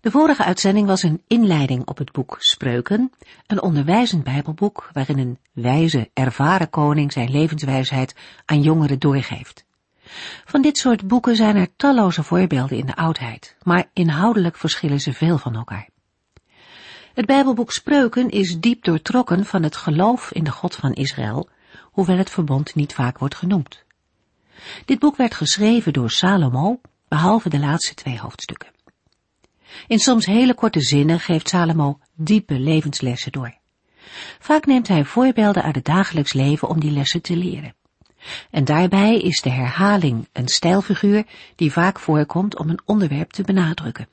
De vorige uitzending was een inleiding op het boek Spreuken, een onderwijzend Bijbelboek waarin een wijze, ervaren koning zijn levenswijsheid aan jongeren doorgeeft. Van dit soort boeken zijn er talloze voorbeelden in de oudheid, maar inhoudelijk verschillen ze veel van elkaar. Het Bijbelboek Spreuken is diep doortrokken van het geloof in de God van Israël, hoewel het verbond niet vaak wordt genoemd. Dit boek werd geschreven door Salomo, behalve de laatste twee hoofdstukken. In soms hele korte zinnen geeft Salomo diepe levenslessen door. Vaak neemt hij voorbeelden uit het dagelijks leven om die lessen te leren. En daarbij is de herhaling een stijlfiguur die vaak voorkomt om een onderwerp te benadrukken.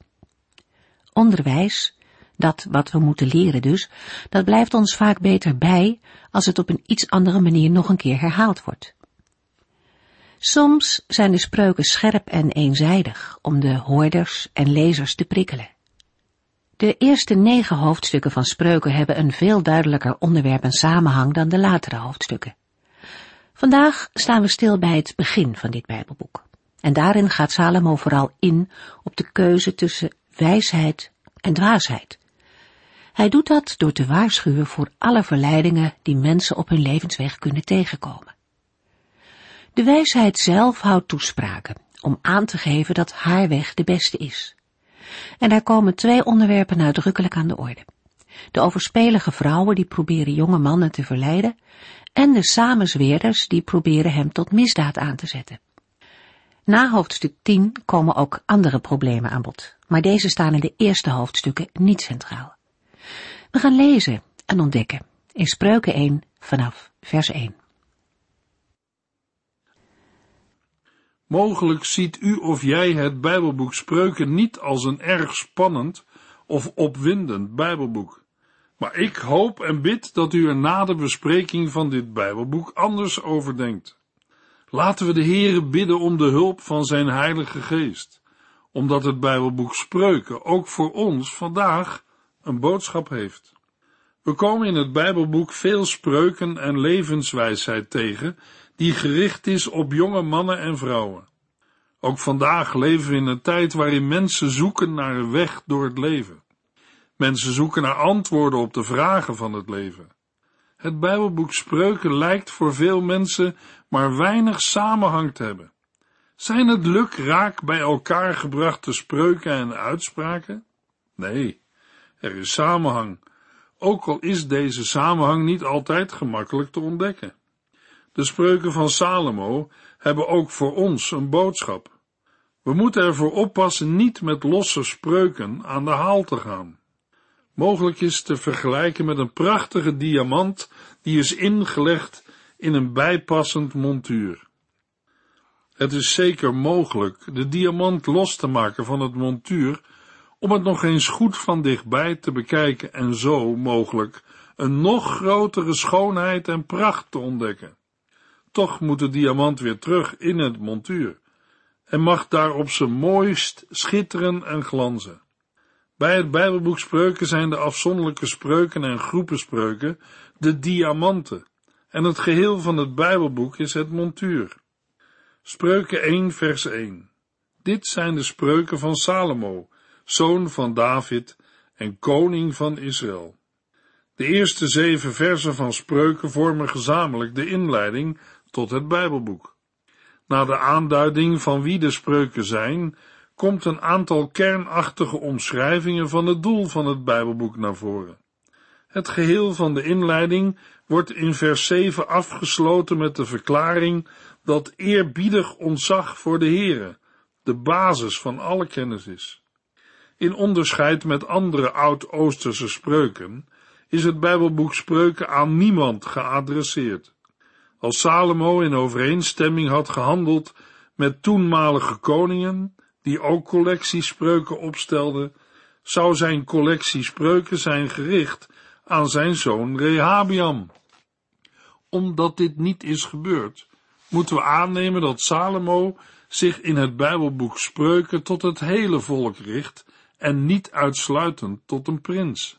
Onderwijs, dat wat we moeten leren dus, dat blijft ons vaak beter bij als het op een iets andere manier nog een keer herhaald wordt. Soms zijn de spreuken scherp en eenzijdig om de hoorders en lezers te prikkelen. De eerste negen hoofdstukken van spreuken hebben een veel duidelijker onderwerp en samenhang dan de latere hoofdstukken. Vandaag staan we stil bij het begin van dit Bijbelboek. En daarin gaat Salomo vooral in op de keuze tussen wijsheid en dwaasheid. Hij doet dat door te waarschuwen voor alle verleidingen die mensen op hun levensweg kunnen tegenkomen. De wijsheid zelf houdt toespraken om aan te geven dat haar weg de beste is. En daar komen twee onderwerpen uitdrukkelijk aan de orde. De overspelige vrouwen die proberen jonge mannen te verleiden en de samenzweerders die proberen hem tot misdaad aan te zetten. Na hoofdstuk 10 komen ook andere problemen aan bod, maar deze staan in de eerste hoofdstukken niet centraal. We gaan lezen en ontdekken in Spreuken 1 vanaf vers 1. Mogelijk ziet u of jij het Bijbelboek Spreuken niet als een erg spannend of opwindend Bijbelboek. Maar ik hoop en bid dat u er na de bespreking van dit Bijbelboek anders over denkt. Laten we de Heere bidden om de hulp van zijn Heilige Geest, omdat het Bijbelboek Spreuken ook voor ons vandaag een boodschap heeft. We komen in het Bijbelboek veel spreuken en levenswijsheid tegen die gericht is op jonge mannen en vrouwen. Ook vandaag leven we in een tijd waarin mensen zoeken naar een weg door het leven. Mensen zoeken naar antwoorden op de vragen van het leven. Het Bijbelboek Spreuken lijkt voor veel mensen maar weinig samenhang te hebben. Zijn het lukraak bij elkaar gebrachte spreuken en uitspraken? Nee, er is samenhang, ook al is deze samenhang niet altijd gemakkelijk te ontdekken. De spreuken van Salomo hebben ook voor ons een boodschap. We moeten ervoor oppassen niet met losse spreuken aan de haal te gaan. Mogelijk is te vergelijken met een prachtige diamant die is ingelegd in een bijpassend montuur. Het is zeker mogelijk de diamant los te maken van het montuur om het nog eens goed van dichtbij te bekijken en zo mogelijk een nog grotere schoonheid en pracht te ontdekken. Toch moet de diamant weer terug in het montuur en mag daar op zijn mooist schitteren en glanzen. Bij het Bijbelboek Spreuken zijn de afzonderlijke spreuken en groepen spreuken de diamanten en het geheel van het Bijbelboek is het montuur. Spreuken 1 vers 1 Dit zijn de spreuken van Salomo, zoon van David en koning van Israël. De eerste zeven versen van spreuken vormen gezamenlijk de inleiding tot het Bijbelboek. Na de aanduiding van wie de spreuken zijn, komt een aantal kernachtige omschrijvingen van het doel van het Bijbelboek naar voren. Het geheel van de inleiding wordt in vers 7 afgesloten met de verklaring dat eerbiedig ontzag voor de Heere de basis van alle kennis is. In onderscheid met andere oud-Oosterse spreuken is het Bijbelboek Spreuken aan niemand geadresseerd. Als Salomo in overeenstemming had gehandeld met toenmalige koningen, die ook collectiespreuken opstelden, zou zijn collectie spreuken zijn gericht aan zijn zoon Rehabiam. Omdat dit niet is gebeurd, moeten we aannemen dat Salomo zich in het Bijbelboek Spreuken tot het hele volk richt en niet uitsluitend tot een prins.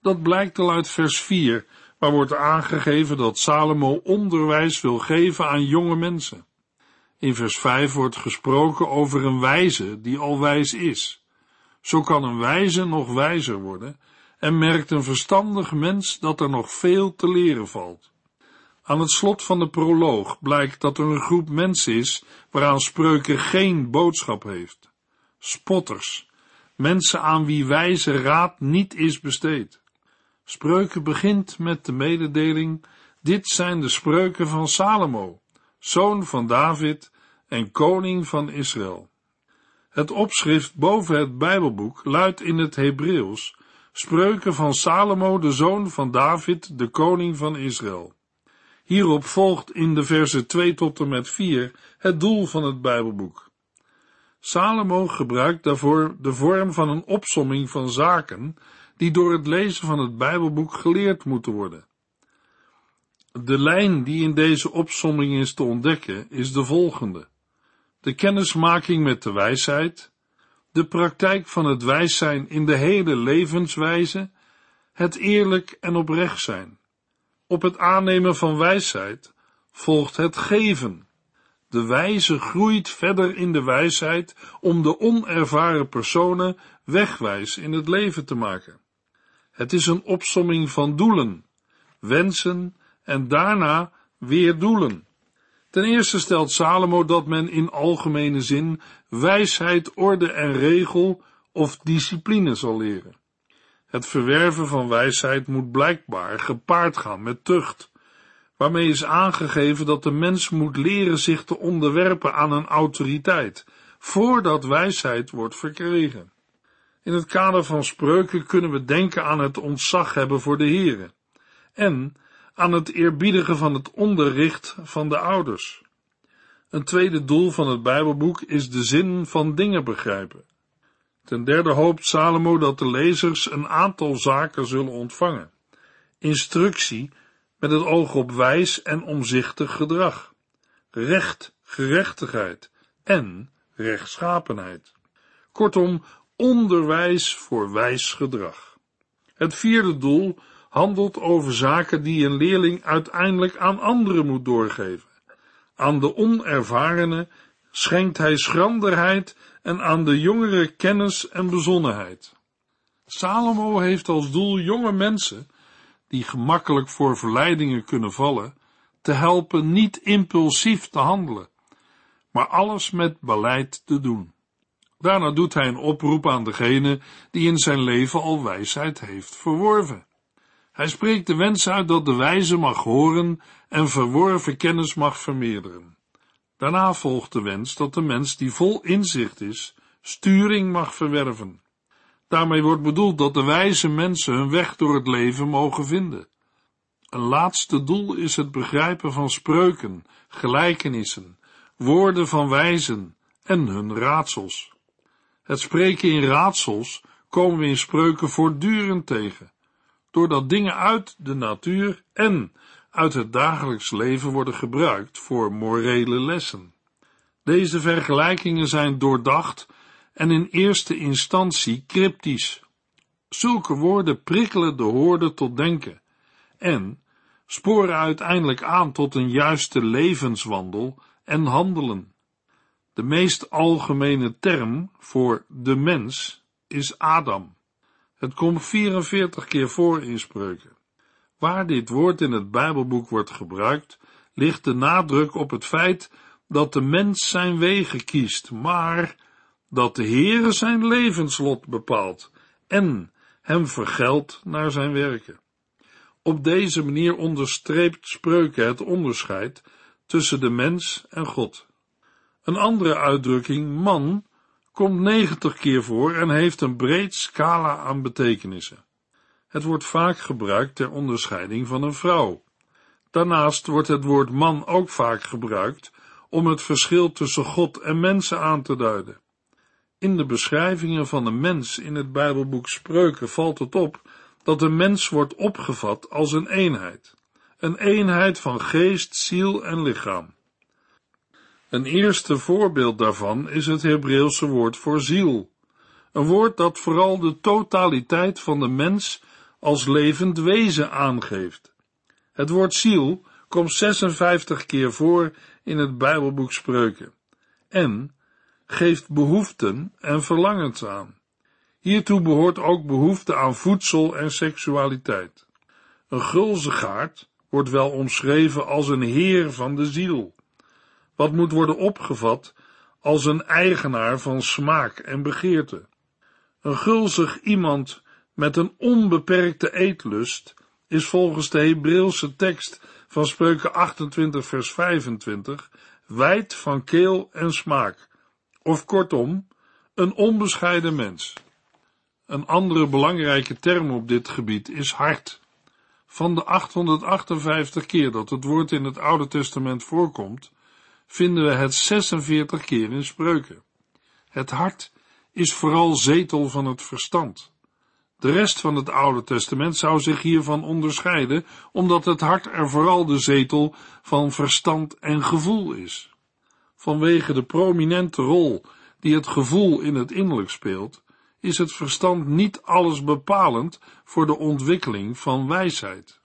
Dat blijkt al uit vers 4, waar wordt aangegeven dat Salomo onderwijs wil geven aan jonge mensen. In vers 5 wordt gesproken over een wijze die al wijs is. Zo kan een wijze nog wijzer worden en merkt een verstandig mens dat er nog veel te leren valt. Aan het slot van de proloog blijkt dat er een groep mensen is waaraan spreuken geen boodschap heeft. Spotters, mensen aan wie wijze raad niet is besteed. Spreuken begint met de mededeling, dit zijn de spreuken van Salomo, zoon van David en koning van Israël. Het opschrift boven het Bijbelboek luidt in het Hebreeuws, spreuken van Salomo, de zoon van David, de koning van Israël. Hierop volgt in de versen 2 tot en met 4 het doel van het Bijbelboek. Salomo gebruikt daarvoor de vorm van een opsomming van zaken die door het lezen van het Bijbelboek geleerd moeten worden. De lijn die in deze opsomming is te ontdekken is de volgende. De kennismaking met de wijsheid, de praktijk van het wijs zijn in de hele levenswijze, het eerlijk en oprecht zijn. Op het aannemen van wijsheid volgt het geven. De wijze groeit verder in de wijsheid om de onervaren personen wegwijs in het leven te maken. Het is een opsomming van doelen, wensen en daarna weer doelen. Ten eerste stelt Salomo dat men in algemene zin wijsheid, orde en regel of discipline zal leren. Het verwerven van wijsheid moet blijkbaar gepaard gaan met tucht, waarmee is aangegeven dat de mens moet leren zich te onderwerpen aan een autoriteit, voordat wijsheid wordt verkregen. In het kader van spreuken kunnen we denken aan het ontzag hebben voor de Here en aan het eerbiedigen van het onderricht van de ouders. Een tweede doel van het Bijbelboek is de zin van dingen begrijpen. Ten derde hoopt Salomo dat de lezers een aantal zaken zullen ontvangen. Instructie met het oog op wijs en omzichtig gedrag, recht, gerechtigheid en rechtschapenheid. Kortom, onderwijs voor wijs gedrag. Het vierde doel handelt over zaken die een leerling uiteindelijk aan anderen moet doorgeven. Aan de onervarene schenkt hij schranderheid en aan de jongeren kennis en bezonnenheid. Salomo heeft als doel jonge mensen, die gemakkelijk voor verleidingen kunnen vallen, te helpen niet impulsief te handelen, maar alles met beleid te doen. Daarna doet hij een oproep aan degene die in zijn leven al wijsheid heeft verworven. Hij spreekt de wens uit dat de wijze mag horen en verworven kennis mag vermeerderen. Daarna volgt de wens dat de mens die vol inzicht is, sturing mag verwerven. Daarmee wordt bedoeld dat de wijze mensen hun weg door het leven mogen vinden. Een laatste doel is het begrijpen van spreuken, gelijkenissen, woorden van wijzen en hun raadsels. Het spreken in raadsels komen we in spreuken voortdurend tegen, doordat dingen uit de natuur en uit het dagelijks leven worden gebruikt voor morele lessen. Deze vergelijkingen zijn doordacht en in eerste instantie cryptisch. Zulke woorden prikkelen de hoorde tot denken en sporen uiteindelijk aan tot een juiste levenswandel en handelen. De meest algemene term voor de mens is Adam. Het komt 44 keer voor in spreuken. Waar dit woord in het Bijbelboek wordt gebruikt, ligt de nadruk op het feit dat de mens zijn wegen kiest, maar dat de Heere zijn levenslot bepaalt en hem vergeldt naar zijn werken. Op deze manier onderstreept spreuken het onderscheid tussen de mens en God. Een andere uitdrukking, man, komt 90 keer voor en heeft een breed scala aan betekenissen. Het wordt vaak gebruikt ter onderscheiding van een vrouw. Daarnaast wordt het woord man ook vaak gebruikt om het verschil tussen God en mensen aan te duiden. In de beschrijvingen van de mens in het Bijbelboek Spreuken valt het op dat de mens wordt opgevat als een eenheid, een eenheid van geest, ziel en lichaam. Een eerste voorbeeld daarvan is het Hebreeuwse woord voor ziel, een woord dat vooral de totaliteit van de mens als levend wezen aangeeft. Het woord ziel komt 56 keer voor in het Bijbelboek Spreuken en geeft behoeften en verlangens aan. Hiertoe behoort ook behoefte aan voedsel en seksualiteit. Een gulzigaard wordt wel omschreven als een heer van de ziel, wat moet worden opgevat als een eigenaar van smaak en begeerte. Een gulzig iemand met een onbeperkte eetlust is volgens de Hebreeuwse tekst van Spreuken 28 vers 25 wijd van keel en smaak, of kortom, een onbescheiden mens. Een andere belangrijke term op dit gebied is hart. Van de 858 keer dat het woord in het Oude Testament voorkomt, vinden we het 46 keer in spreuken. Het hart is vooral zetel van het verstand. De rest van het Oude Testament zou zich hiervan onderscheiden, omdat het hart er vooral de zetel van verstand en gevoel is. Vanwege de prominente rol die het gevoel in het innerlijk speelt, is het verstand niet alles bepalend voor de ontwikkeling van wijsheid.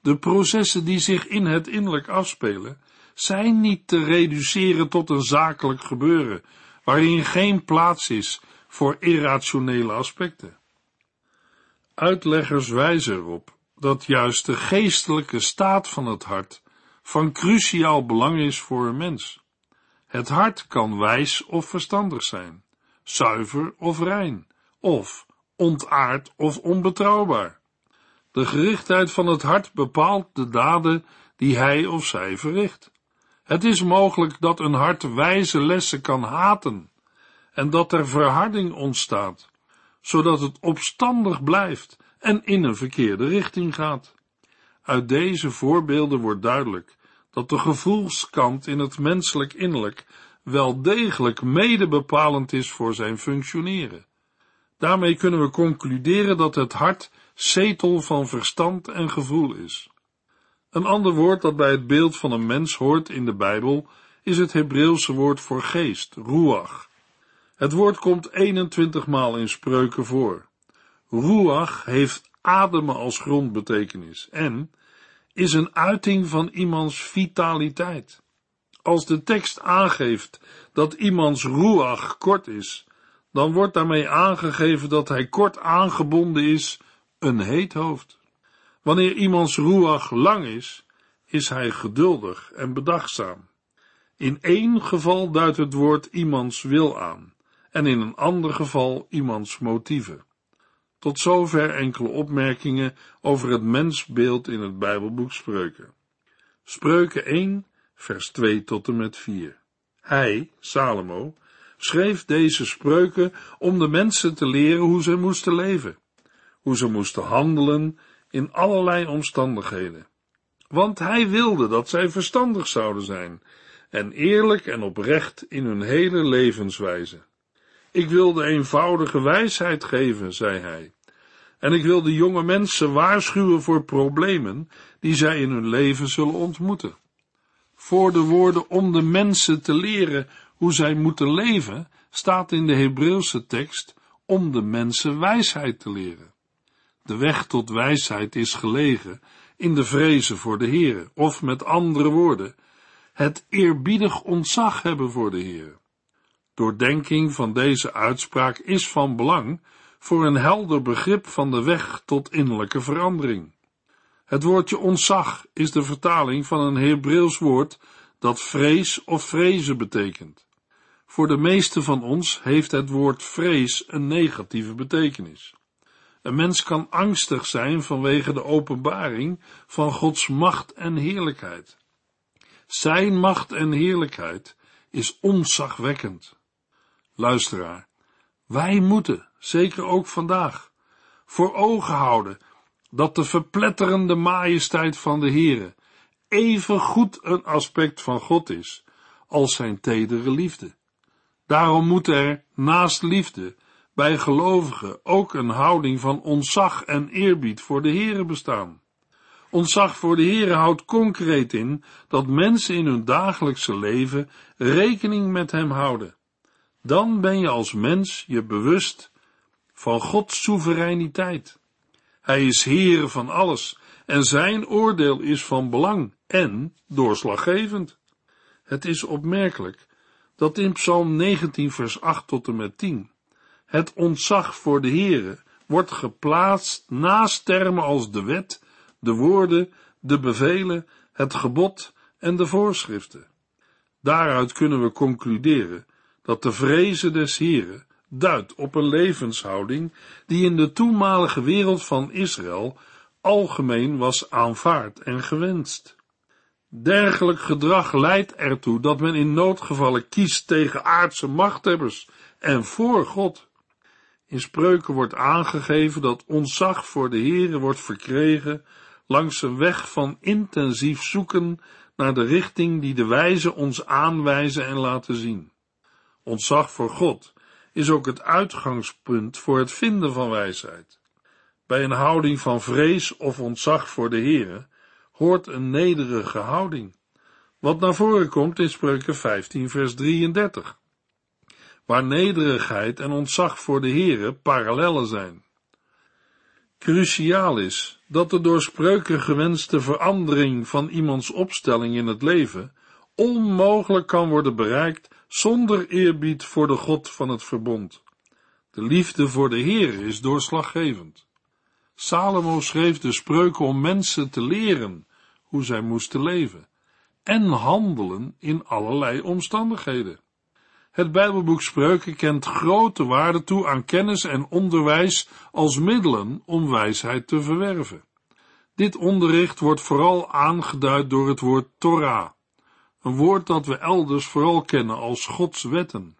De processen die zich in het innerlijk afspelen, zijn niet te reduceren tot een zakelijk gebeuren, waarin geen plaats is voor irrationele aspecten. Uitleggers wijzen erop dat juist de geestelijke staat van het hart van cruciaal belang is voor een mens. Het hart kan wijs of verstandig zijn, zuiver of rein, of ontaard of onbetrouwbaar. De gerichtheid van het hart bepaalt de daden die hij of zij verricht. Het is mogelijk dat een hart wijze lessen kan haten en dat er verharding ontstaat, zodat het opstandig blijft en in een verkeerde richting gaat. Uit deze voorbeelden wordt duidelijk dat de gevoelskant in het menselijk innerlijk wel degelijk mede bepalend is voor zijn functioneren. Daarmee kunnen we concluderen dat het hart zetel van verstand en gevoel is. Een ander woord dat bij het beeld van een mens hoort in de Bijbel is het Hebreeuwse woord voor geest, ruach. Het woord komt 21 maal in spreuken voor. Ruach heeft ademen als grondbetekenis en is een uiting van iemands vitaliteit. Als de tekst aangeeft dat iemands ruach kort is, dan wordt daarmee aangegeven dat hij kort aangebonden is, een heet hoofd. Wanneer iemands ruach lang is, is hij geduldig en bedachtzaam. In één geval duidt het woord iemands wil aan, en in een ander geval iemands motieven. Tot zover enkele opmerkingen over het mensbeeld in het Bijbelboek Spreuken. Spreuken 1, vers 2 tot en met 4. Hij, Salomo, schreef deze spreuken om de mensen te leren hoe ze moesten leven, hoe ze moesten handelen in allerlei omstandigheden. Want hij wilde dat zij verstandig zouden zijn en eerlijk en oprecht in hun hele levenswijze. Ik wil de eenvoudige wijsheid geven, zei hij. En ik wil de jonge mensen waarschuwen voor problemen die zij in hun leven zullen ontmoeten. Voor de woorden om de mensen te leren hoe zij moeten leven, staat in de Hebreeuwse tekst om de mensen wijsheid te leren. De weg tot wijsheid is gelegen in de vrezen voor de Heer, of met andere woorden, het eerbiedig ontzag hebben voor de Heer. Doordenking van deze uitspraak is van belang voor een helder begrip van de weg tot innerlijke verandering. Het woordje ontzag is de vertaling van een Hebreeuws woord dat vrees of vrezen betekent. Voor de meeste van ons heeft het woord vrees een negatieve betekenis. Een mens kan angstig zijn vanwege de openbaring van Gods macht en heerlijkheid. Zijn macht en heerlijkheid is onzagwekkend. Luisteraar, wij moeten, zeker ook vandaag, voor ogen houden dat de verpletterende majesteit van de Heere even goed een aspect van God is als zijn tedere liefde. Daarom moet er, naast liefde, bij gelovigen ook een houding van ontzag en eerbied voor de Here bestaan. Ontzag voor de Here houdt concreet in dat mensen in hun dagelijkse leven rekening met Hem houden. Dan ben je als mens je bewust van Gods soevereiniteit. Hij is Heer van alles en zijn oordeel is van belang en doorslaggevend. Het is opmerkelijk dat in Psalm 19 vers 8 tot en met 10 het ontzag voor de Heere wordt geplaatst naast termen als de wet, de woorden, de bevelen, het gebod en de voorschriften. Daaruit kunnen we concluderen dat de vrezen des Heeren duidt op een levenshouding die in de toenmalige wereld van Israël algemeen was aanvaard en gewenst. Dergelijk gedrag leidt ertoe dat men in noodgevallen kiest tegen aardse machthebbers en voor God. In spreuken wordt aangegeven dat ontzag voor de Heere wordt verkregen langs een weg van intensief zoeken naar de richting die de wijze ons aanwijzen en laten zien. Ontzag voor God is ook het uitgangspunt voor het vinden van wijsheid. Bij een houding van vrees of ontzag voor de Heere hoort een nederige houding, wat naar voren komt in Spreuken 15 vers 33 waar nederigheid en ontzag voor de Heere parallellen zijn. Cruciaal is dat de door spreuken gewenste verandering van iemands opstelling in het leven onmogelijk kan worden bereikt zonder eerbied voor de God van het verbond. De liefde voor de Heere is doorslaggevend. Salomo schreef de spreuken om mensen te leren hoe zij moesten leven en handelen in allerlei omstandigheden. Het Bijbelboek Spreuken kent grote waarde toe aan kennis en onderwijs als middelen om wijsheid te verwerven. Dit onderricht wordt vooral aangeduid door het woord Torah, een woord dat we elders vooral kennen als Gods wetten.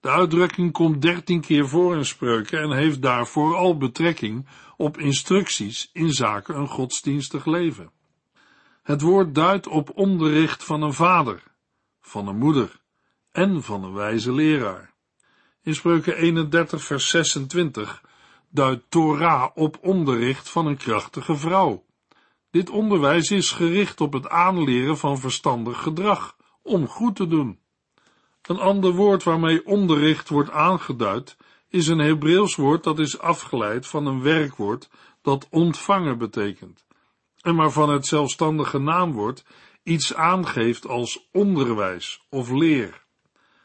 De uitdrukking komt dertien keer voor in spreuken en heeft daarvoor al betrekking op instructies in zaken een godsdienstig leven. Het woord duidt op onderricht van een vader, van een moeder en van een wijze leraar. In spreuken 31 vers 26 duidt Torah op onderricht van een krachtige vrouw. Dit onderwijs is gericht op het aanleren van verstandig gedrag, om goed te doen. Een ander woord waarmee onderricht wordt aangeduid, is een Hebreeuws woord dat is afgeleid van een werkwoord dat ontvangen betekent, en waarvan het zelfstandige naamwoord iets aangeeft als onderwijs of leer.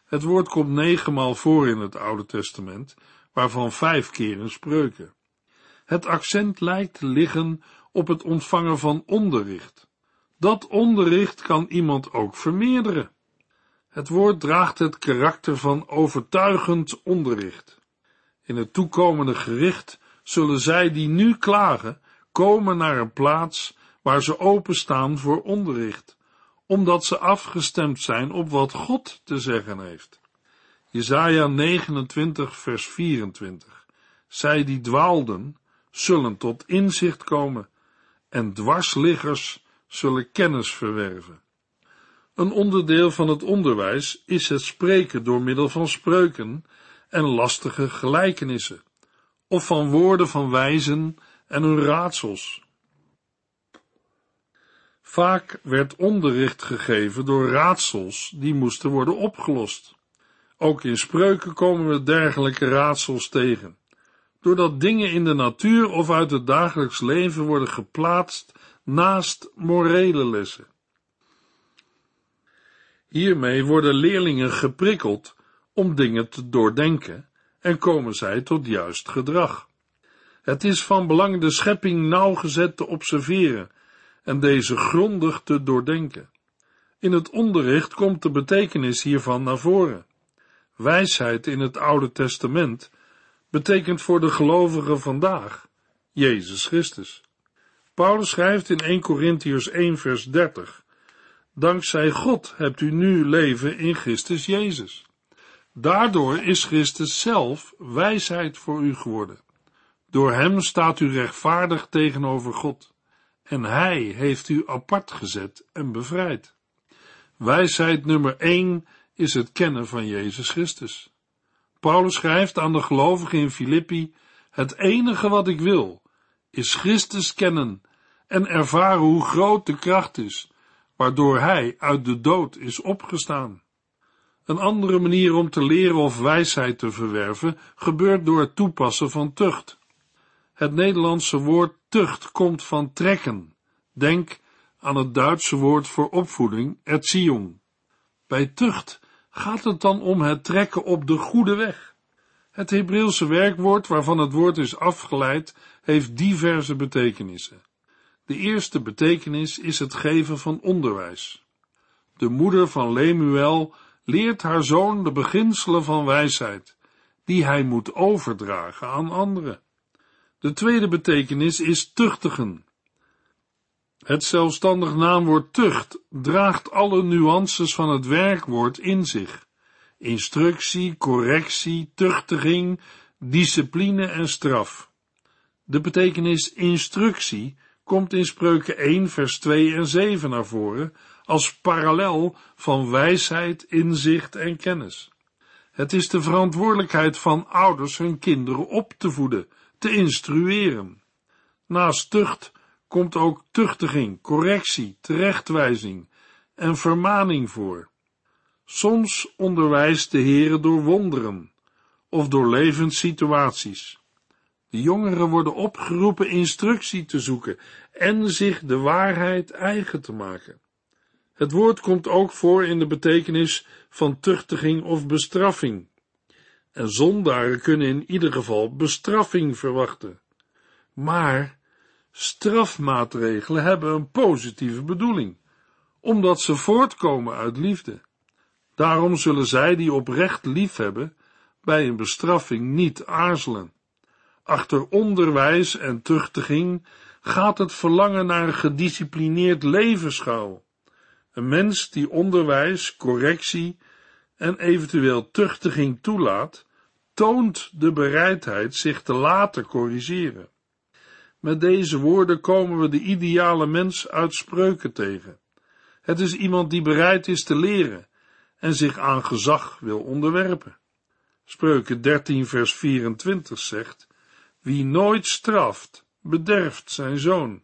Het woord komt negenmaal voor in het Oude Testament, waarvan vijf keer in spreuken. Het accent lijkt te liggen op het ontvangen van onderricht. Dat onderricht kan iemand ook vermeerderen. Het woord draagt het karakter van overtuigend onderricht. In het toekomende gericht zullen zij die nu klagen komen naar een plaats waar ze openstaan voor onderricht omdat ze afgestemd zijn op wat God te zeggen heeft. Jesaja 29 vers 24. Zij die dwaalden, zullen tot inzicht komen, en dwarsliggers zullen kennis verwerven. Een onderdeel van het onderwijs is het spreken door middel van spreuken en lastige gelijkenissen, of van woorden van wijzen en hun raadsels. Vaak werd onderricht gegeven door raadsels die moesten worden opgelost. Ook in spreuken komen we dergelijke raadsels tegen. Doordat dingen in de natuur of uit het dagelijks leven worden geplaatst naast morele lessen. Hiermee worden leerlingen geprikkeld om dingen te doordenken en komen zij tot juist gedrag. Het is van belang de schepping nauwgezet te observeren en deze grondig te doordenken. In het onderricht komt de betekenis hiervan naar voren. Wijsheid in het Oude Testament betekent voor de gelovigen vandaag Jezus Christus. Paulus schrijft in 1 Corinthians 1 vers 30 Dankzij God hebt u nu leven in Christus Jezus. Daardoor is Christus zelf wijsheid voor u geworden. Door hem staat u rechtvaardig tegenover God en hij heeft u apart gezet en bevrijd. Wijsheid nummer 1 is het kennen van Jezus Christus. Paulus schrijft aan de gelovigen in Filippi, het enige wat ik wil, is Christus kennen en ervaren hoe groot de kracht is, waardoor hij uit de dood is opgestaan. Een andere manier om te leren of wijsheid te verwerven gebeurt door het toepassen van tucht. Het Nederlandse woord tucht komt van trekken. Denk aan het Duitse woord voor opvoeding, erziehung. Bij tucht gaat het dan om het trekken op de goede weg. Het Hebreeuwse werkwoord waarvan het woord is afgeleid, heeft diverse betekenissen. De eerste betekenis is het geven van onderwijs. De moeder van Lemuel leert haar zoon de beginselen van wijsheid, die hij moet overdragen aan anderen. De tweede betekenis is tuchtigen. Het zelfstandig naamwoord tucht draagt alle nuances van het werkwoord in zich. Instructie, correctie, tuchtiging, discipline en straf. De betekenis instructie komt in spreuken 1 vers 2 en 7 naar voren als parallel van wijsheid, inzicht en kennis. Het is de verantwoordelijkheid van ouders hun kinderen op te voeden, te instrueren. Naast tucht komt ook tuchtiging, correctie, terechtwijzing en vermaning voor. Soms onderwijst de Heere door wonderen of door levenssituaties. De jongeren worden opgeroepen instructie te zoeken en zich de waarheid eigen te maken. Het woord komt ook voor in de betekenis van tuchtiging of bestraffing. En zondaren kunnen in ieder geval bestraffing verwachten. Maar strafmaatregelen hebben een positieve bedoeling, omdat ze voortkomen uit liefde. Daarom zullen zij die oprecht lief hebben, bij een bestraffing niet aarzelen. Achter onderwijs en tuchtiging gaat het verlangen naar een gedisciplineerd leven schuil. Een mens die onderwijs, correctie en eventueel tuchtiging toelaat, toont de bereidheid zich te laten corrigeren. Met deze woorden komen we de ideale mens uit spreuken tegen. Het is iemand die bereid is te leren en zich aan gezag wil onderwerpen. Spreuken 13 vers 24 zegt, wie nooit straft, bederft zijn zoon,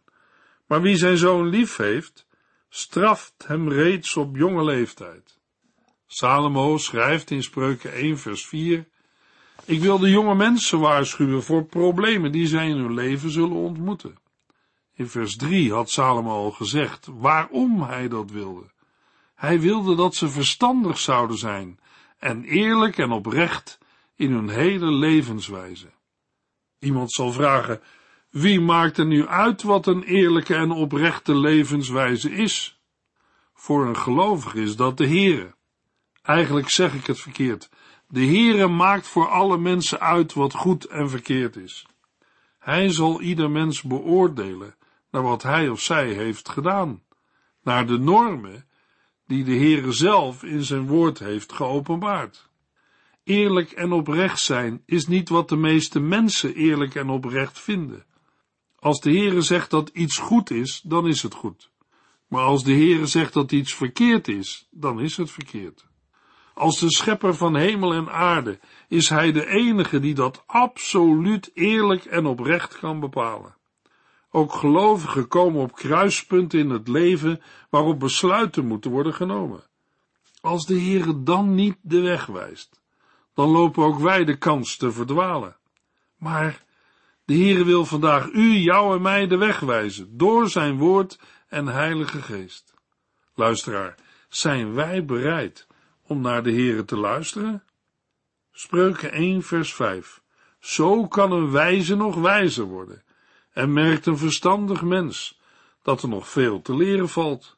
maar wie zijn zoon lief heeft, straft hem reeds op jonge leeftijd. Salomo schrijft in Spreuken 1 vers 4, ik wil de jonge mensen waarschuwen voor problemen die zij in hun leven zullen ontmoeten. In vers 3 had Salomo al gezegd waarom hij dat wilde. Hij wilde dat ze verstandig zouden zijn en eerlijk en oprecht in hun hele levenswijze. Iemand zal vragen, wie maakt er nu uit wat een eerlijke en oprechte levenswijze is? Voor een gelovige is dat de Heere. Eigenlijk zeg ik het verkeerd. De Heere maakt voor alle mensen uit wat goed en verkeerd is. Hij zal ieder mens beoordelen naar wat hij of zij heeft gedaan, naar de normen die de Heere zelf in zijn woord heeft geopenbaard. Eerlijk en oprecht zijn is niet wat de meeste mensen eerlijk en oprecht vinden. Als de Heere zegt dat iets goed is, dan is het goed. Maar als de Heere zegt dat iets verkeerd is, dan is het verkeerd. Als de schepper van hemel en aarde is hij de enige die dat absoluut eerlijk en oprecht kan bepalen. Ook gelovigen komen op kruispunten in het leven waarop besluiten moeten worden genomen. Als de Heere dan niet de weg wijst, dan lopen ook wij de kans te verdwalen. Maar de Heere wil vandaag u, jou en mij de weg wijzen, door zijn woord en heilige geest. Luisteraar, zijn wij bereid om naar de Heere te luisteren? Spreuken 1 vers 5 Zo kan een wijze nog wijzer worden, en merkt een verstandig mens dat er nog veel te leren valt.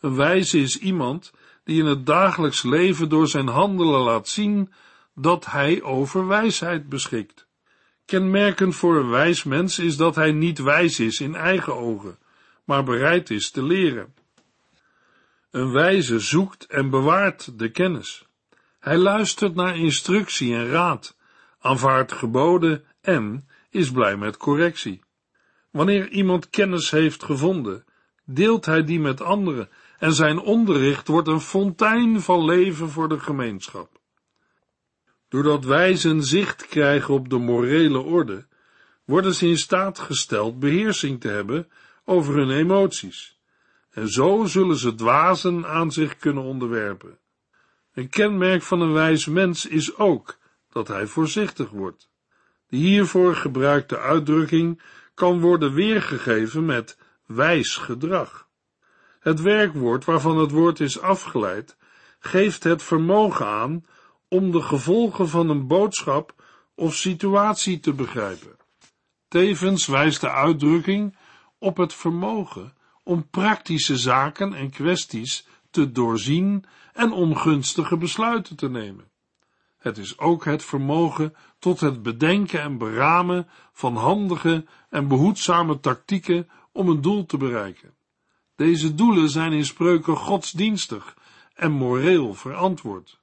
Een wijze is iemand die in het dagelijks leven door zijn handelen laat zien dat hij over wijsheid beschikt. Kenmerkend voor een wijs mens is dat hij niet wijs is in eigen ogen, maar bereid is te leren. Een wijze zoekt en bewaart de kennis. Hij luistert naar instructie en raad, aanvaardt geboden en is blij met correctie. Wanneer iemand kennis heeft gevonden, deelt hij die met anderen en zijn onderricht wordt een fontein van leven voor de gemeenschap. Doordat wijzen zicht krijgen op de morele orde, worden ze in staat gesteld beheersing te hebben over hun emoties. En zo zullen ze dwazen aan zich kunnen onderwerpen. Een kenmerk van een wijs mens is ook dat hij voorzichtig wordt. De hiervoor gebruikte uitdrukking kan worden weergegeven met wijs gedrag. Het werkwoord waarvan het woord is afgeleid, geeft het vermogen aan om de gevolgen van een boodschap of situatie te begrijpen. Tevens wijst de uitdrukking op het vermogen om praktische zaken en kwesties te doorzien en ongunstige besluiten te nemen. Het is ook het vermogen tot het bedenken en beramen van handige en behoedzame tactieken om een doel te bereiken. Deze doelen zijn in spreuken godsdienstig en moreel verantwoord.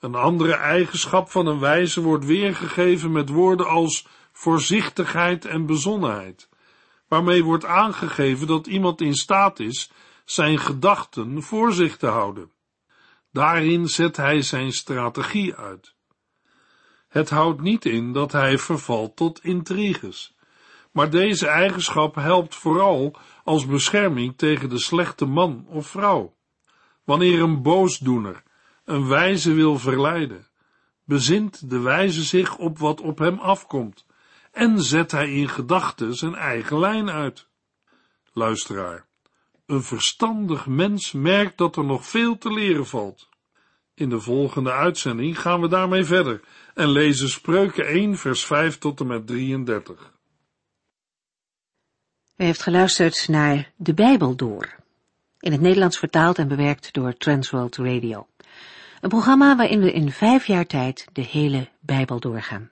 Een andere eigenschap van een wijze wordt weergegeven met woorden als voorzichtigheid en bezonnenheid, waarmee wordt aangegeven dat iemand in staat is zijn gedachten voor zich te houden. Daarin zet hij zijn strategie uit. Het houdt niet in dat hij vervalt tot intriges, maar deze eigenschap helpt vooral als bescherming tegen de slechte man of vrouw. Wanneer een boosdoener een wijze wil verleiden, bezint de wijze zich op wat op hem afkomt en zet hij in gedachten zijn eigen lijn uit. Luisteraar, een verstandig mens merkt dat er nog veel te leren valt. In de volgende uitzending gaan we daarmee verder en lezen Spreuken 1 vers 5 tot en met 33. U heeft geluisterd naar De Bijbel Door, in het Nederlands vertaald en bewerkt door Transworld Radio. Een programma waarin we in vijf jaar tijd de hele Bijbel doorgaan.